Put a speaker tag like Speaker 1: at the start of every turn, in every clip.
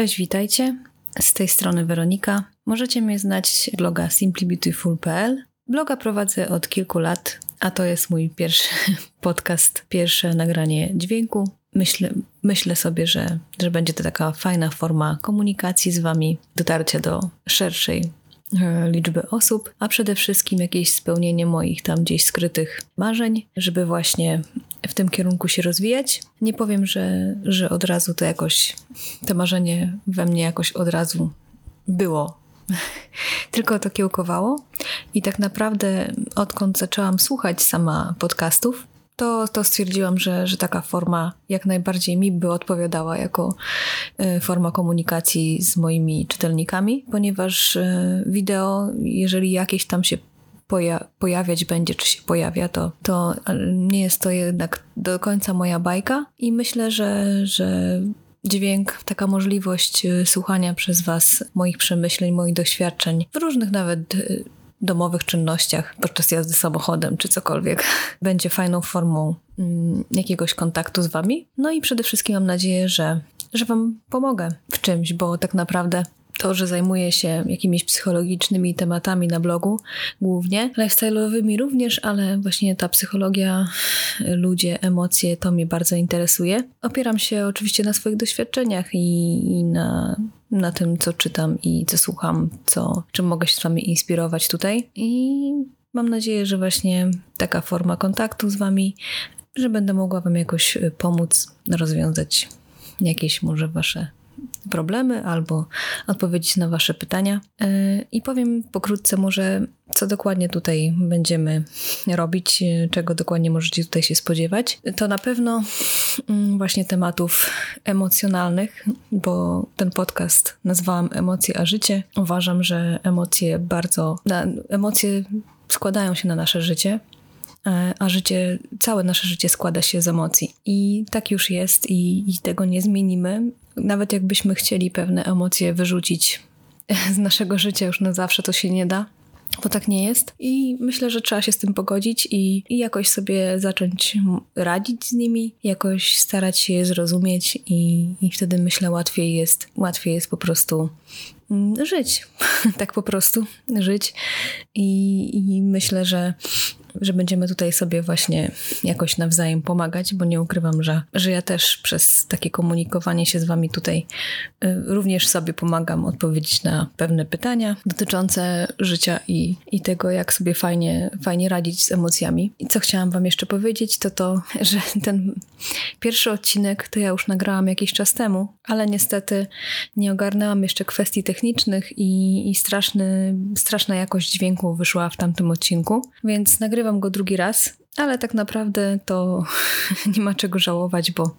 Speaker 1: Cześć, witajcie. Z tej strony Weronika. Możecie mnie znać bloga simplybeautiful.pl. Bloga prowadzę od kilku lat, a to jest mój pierwszy podcast, pierwsze nagranie dźwięku. Myślę, myślę sobie, że, że będzie to taka fajna forma komunikacji z Wami, dotarcia do szerszej e, liczby osób, a przede wszystkim jakieś spełnienie moich tam gdzieś skrytych marzeń, żeby właśnie w tym kierunku się rozwijać. Nie powiem, że, że od razu to jakoś, to marzenie we mnie jakoś od razu było. Tylko to kiełkowało. I tak naprawdę, odkąd zaczęłam słuchać sama podcastów, to, to stwierdziłam, że, że taka forma jak najbardziej mi by odpowiadała jako e, forma komunikacji z moimi czytelnikami, ponieważ e, wideo, jeżeli jakieś tam się poja pojawiać będzie, czy się pojawia, to, to nie jest to jednak do końca moja bajka i myślę, że, że dźwięk, taka możliwość y, słuchania przez Was moich przemyśleń, moich doświadczeń w różnych nawet y, domowych czynnościach podczas jazdy samochodem czy cokolwiek będzie fajną formą mm, jakiegoś kontaktu z Wami. No i przede wszystkim mam nadzieję, że, że Wam pomogę w czymś, bo tak naprawdę to, że zajmuję się jakimiś psychologicznymi tematami na blogu głównie, lifestyle'owymi również, ale właśnie ta psychologia, ludzie, emocje, to mnie bardzo interesuje. Opieram się oczywiście na swoich doświadczeniach i, i na, na tym, co czytam i co słucham, co, czym mogę się z wami inspirować tutaj i mam nadzieję, że właśnie taka forma kontaktu z wami, że będę mogła wam jakoś pomóc rozwiązać jakieś może wasze problemy albo odpowiedzieć na Wasze pytania. E, I powiem pokrótce może, co dokładnie tutaj będziemy robić, e, czego dokładnie możecie tutaj się spodziewać. To na pewno mm, właśnie tematów emocjonalnych, bo ten podcast nazwałam Emocje a życie. Uważam, że emocje bardzo, emocje składają się na nasze życie a życie, całe nasze życie składa się z emocji. I tak już jest i, i tego nie zmienimy nawet jakbyśmy chcieli pewne emocje wyrzucić z naszego życia już na zawsze, to się nie da. Bo tak nie jest i myślę, że trzeba się z tym pogodzić i, i jakoś sobie zacząć radzić z nimi, jakoś starać się je zrozumieć i, i wtedy myślę łatwiej jest, łatwiej jest po prostu mm, żyć, tak po prostu żyć i, i myślę, że że będziemy tutaj sobie właśnie jakoś nawzajem pomagać, bo nie ukrywam, że, że ja też przez takie komunikowanie się z Wami tutaj y, również sobie pomagam odpowiedzieć na pewne pytania dotyczące życia i, i tego, jak sobie fajnie, fajnie radzić z emocjami. I co chciałam Wam jeszcze powiedzieć, to to, że ten pierwszy odcinek to ja już nagrałam jakiś czas temu, ale niestety nie ogarnęłam jeszcze kwestii technicznych i, i straszny, straszna jakość dźwięku wyszła w tamtym odcinku, więc nagrywam nagrywam go drugi raz ale tak naprawdę to nie ma czego żałować, bo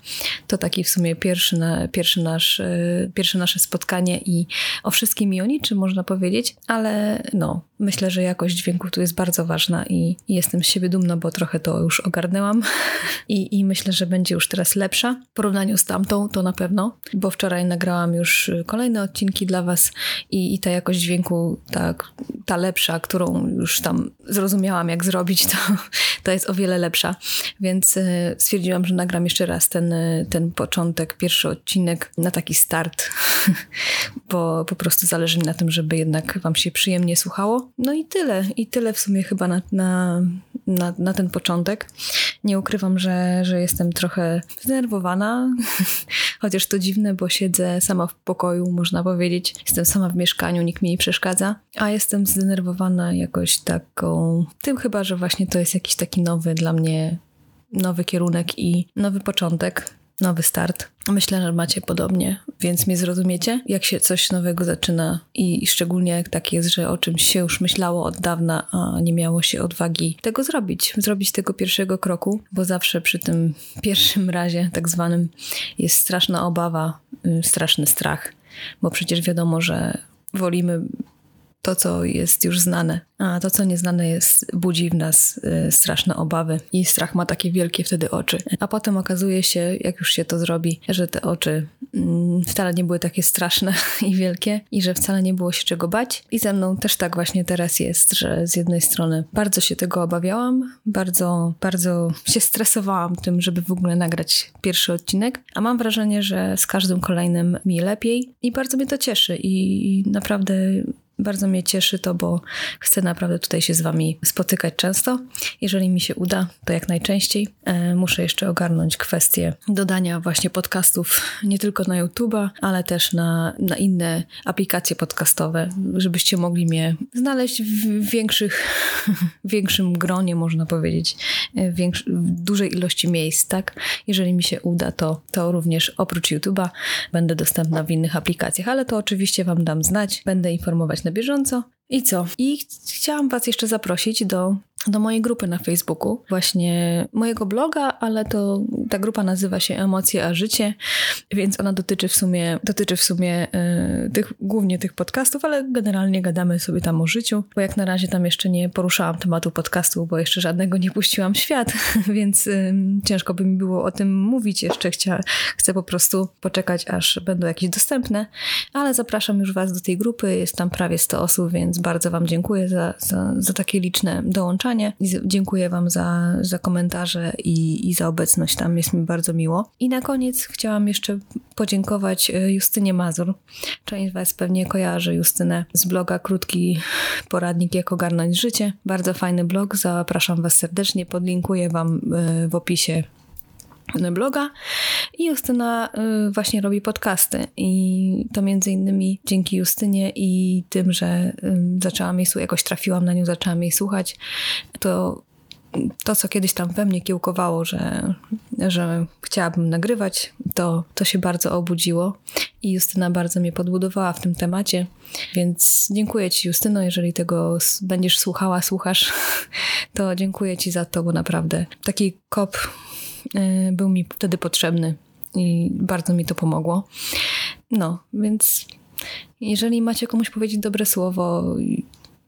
Speaker 1: to taki w sumie pierwszy, na, pierwszy, nasz, e, pierwsze nasze spotkanie i o wszystkim i o niczym można powiedzieć, ale no, myślę, że jakość dźwięku tu jest bardzo ważna i, jestem z siebie dumna, bo trochę to już ogarnęłam. I, i myślę, że będzie już teraz lepsza. W porównaniu z tamtą, to na pewno, bo wczoraj nagrałam już kolejne odcinki dla Was i, i ta jakość dźwięku, ta, ta lepsza, którą już tam zrozumiałam, jak zrobić, to, to jest o wiele lepsza. Więc e, stwierdziłam, że nagram jeszcze raz ten, e, ten początek, pierwszy odcinek na taki start, bo po prostu zależy mi na tym, żeby jednak Wam się przyjemnie słuchało. No i tyle. I tyle w sumie chyba na, na, na, na ten początek. Nie ukrywam, że, że jestem trochę zdenerwowana, chociaż to dziwne, bo siedzę sama w pokoju, można powiedzieć. Jestem sama w mieszkaniu, nikt mi nie przeszkadza, a jestem zdenerwowana jakoś taką, tym chyba, że właśnie to jest jakiś taki nowy dla mnie, nowy kierunek i nowy początek nowy start. Myślę, że macie podobnie, więc mnie zrozumiecie, jak się coś nowego zaczyna i, szczególnie jak tak jest, że o czymś się już myślało od dawna, a nie miało się odwagi tego zrobić, zrobić tego pierwszego kroku, bo zawsze przy tym pierwszym razie, tak zwanym, jest straszna obawa, y, straszny strach, bo przecież wiadomo, że wolimy to, co jest już znane, a to, co nieznane jest, budzi w nas y, straszne obawy i strach ma takie wielkie wtedy oczy. A potem okazuje się, jak już się to zrobi, że te oczy mm, wcale nie były takie straszne i wielkie i że wcale nie było się czego bać. I ze mną też tak właśnie teraz jest, że z jednej strony bardzo się tego obawiałam, bardzo, bardzo się stresowałam tym, żeby w ogóle nagrać pierwszy odcinek, a mam wrażenie, że z każdym kolejnym mi lepiej i bardzo mnie to cieszy i naprawdę bardzo mnie cieszy to, bo chcę naprawdę tutaj się z Wami spotykać często. Jeżeli mi się uda, to jak najczęściej. E, muszę jeszcze ogarnąć kwestię dodania właśnie podcastów nie tylko na YouTube'a, ale też na, na inne aplikacje podcastowe, żebyście mogli mnie znaleźć w większych, większym gronie, można powiedzieć, e, w, większy, w dużej ilości miejsc, tak? Jeżeli mi się uda, to, to również oprócz YouTube'a będę dostępna w innych aplikacjach, ale to oczywiście Wam dam znać, będę informować na bieżąco. I co? I chciałam Was jeszcze zaprosić do do mojej grupy na Facebooku, właśnie mojego bloga, ale to ta grupa nazywa się Emocje a Życie, więc ona dotyczy w sumie, dotyczy w sumie y, tych, głównie tych podcastów, ale generalnie gadamy sobie tam o życiu, bo jak na razie tam jeszcze nie poruszałam tematu podcastu, bo jeszcze żadnego nie puściłam w świat, więc y, ciężko by mi było o tym mówić jeszcze. Chcia, chcę po prostu poczekać, aż będą jakieś dostępne, ale zapraszam już Was do tej grupy, jest tam prawie 100 osób, więc bardzo Wam dziękuję za, za, za takie liczne dołączanie i dziękuję Wam za, za komentarze i, i za obecność tam. Jest mi bardzo miło. I na koniec chciałam jeszcze podziękować e, Justynie Mazur. Część Was pewnie kojarzy Justynę z bloga Krótki Poradnik Jak Ogarnąć Życie. Bardzo fajny blog. Zapraszam Was serdecznie. Podlinkuję Wam e, w opisie bloga i Justyna y, właśnie robi podcasty i to między innymi dzięki Justynie i tym, że zaczęłam jej słuchać, jakoś trafiłam na nią, zaczęłam jej słuchać, to to, co kiedyś tam we mnie kiełkowało, że, że chciałabym nagrywać, to, to się bardzo obudziło i Justyna bardzo mnie podbudowała w tym temacie. Więc dziękuję Ci, Justyno, jeżeli tego będziesz słuchała, słuchasz, to dziękuję Ci za to, bo naprawdę taki kop był mi wtedy potrzebny i bardzo mi to pomogło. No, więc jeżeli macie komuś powiedzieć dobre słowo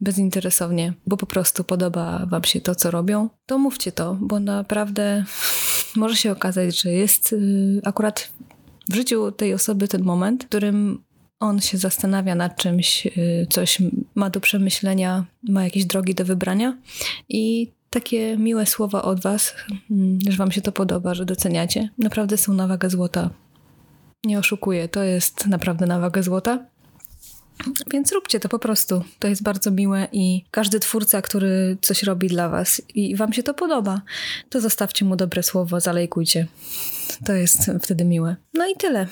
Speaker 1: bezinteresownie, bo po prostu podoba Wam się to, co robią, to mówcie to, bo naprawdę może się okazać, że jest y, akurat w życiu tej osoby ten moment, w którym on się zastanawia nad czymś, y, coś ma do przemyślenia, ma jakieś drogi do wybrania i takie miłe słowa od Was, mm, że Wam się to podoba, że doceniacie. Naprawdę są na wagę złota. Nie oszukuję, to jest naprawdę na wagę złota. Więc róbcie to po prostu. To jest bardzo miłe i każdy twórca, który coś robi dla Was i Wam się to podoba, to zostawcie mu dobre słowo, zalejkujcie. To jest wtedy miłe. No i tyle.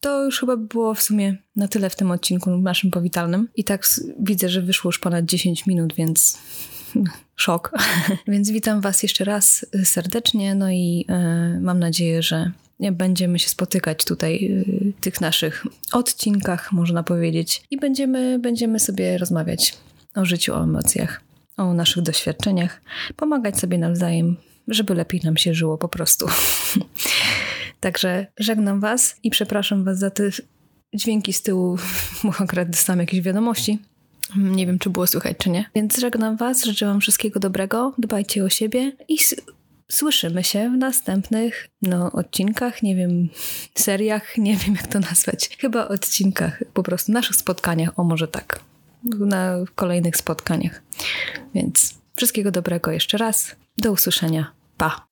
Speaker 1: To już chyba było w sumie na tyle w tym odcinku naszym powitalnym. I tak widzę, że wyszło już ponad 10 minut, więc szok. Więc witam Was jeszcze raz serdecznie, no i y, mam nadzieję, że będziemy się spotykać tutaj y, w tych naszych odcinkach, można powiedzieć, i będziemy, będziemy sobie rozmawiać o życiu, o emocjach, o naszych doświadczeniach, pomagać sobie nawzajem, żeby lepiej nam się żyło po prostu. Także żegnam Was i przepraszam Was za te dźwięki z tyłu, bo akurat dostałam jakieś wiadomości. Nie wiem, czy było słychać, czy nie. Więc żegnam Was, życzę Wam wszystkiego dobrego, dbajcie o siebie i słyszymy się w następnych no, odcinkach, nie wiem, seriach, nie wiem jak to nazwać. Chyba odcinkach, po prostu naszych spotkaniach, o może tak, na kolejnych spotkaniach. Więc wszystkiego dobrego jeszcze raz. Do usłyszenia. Pa!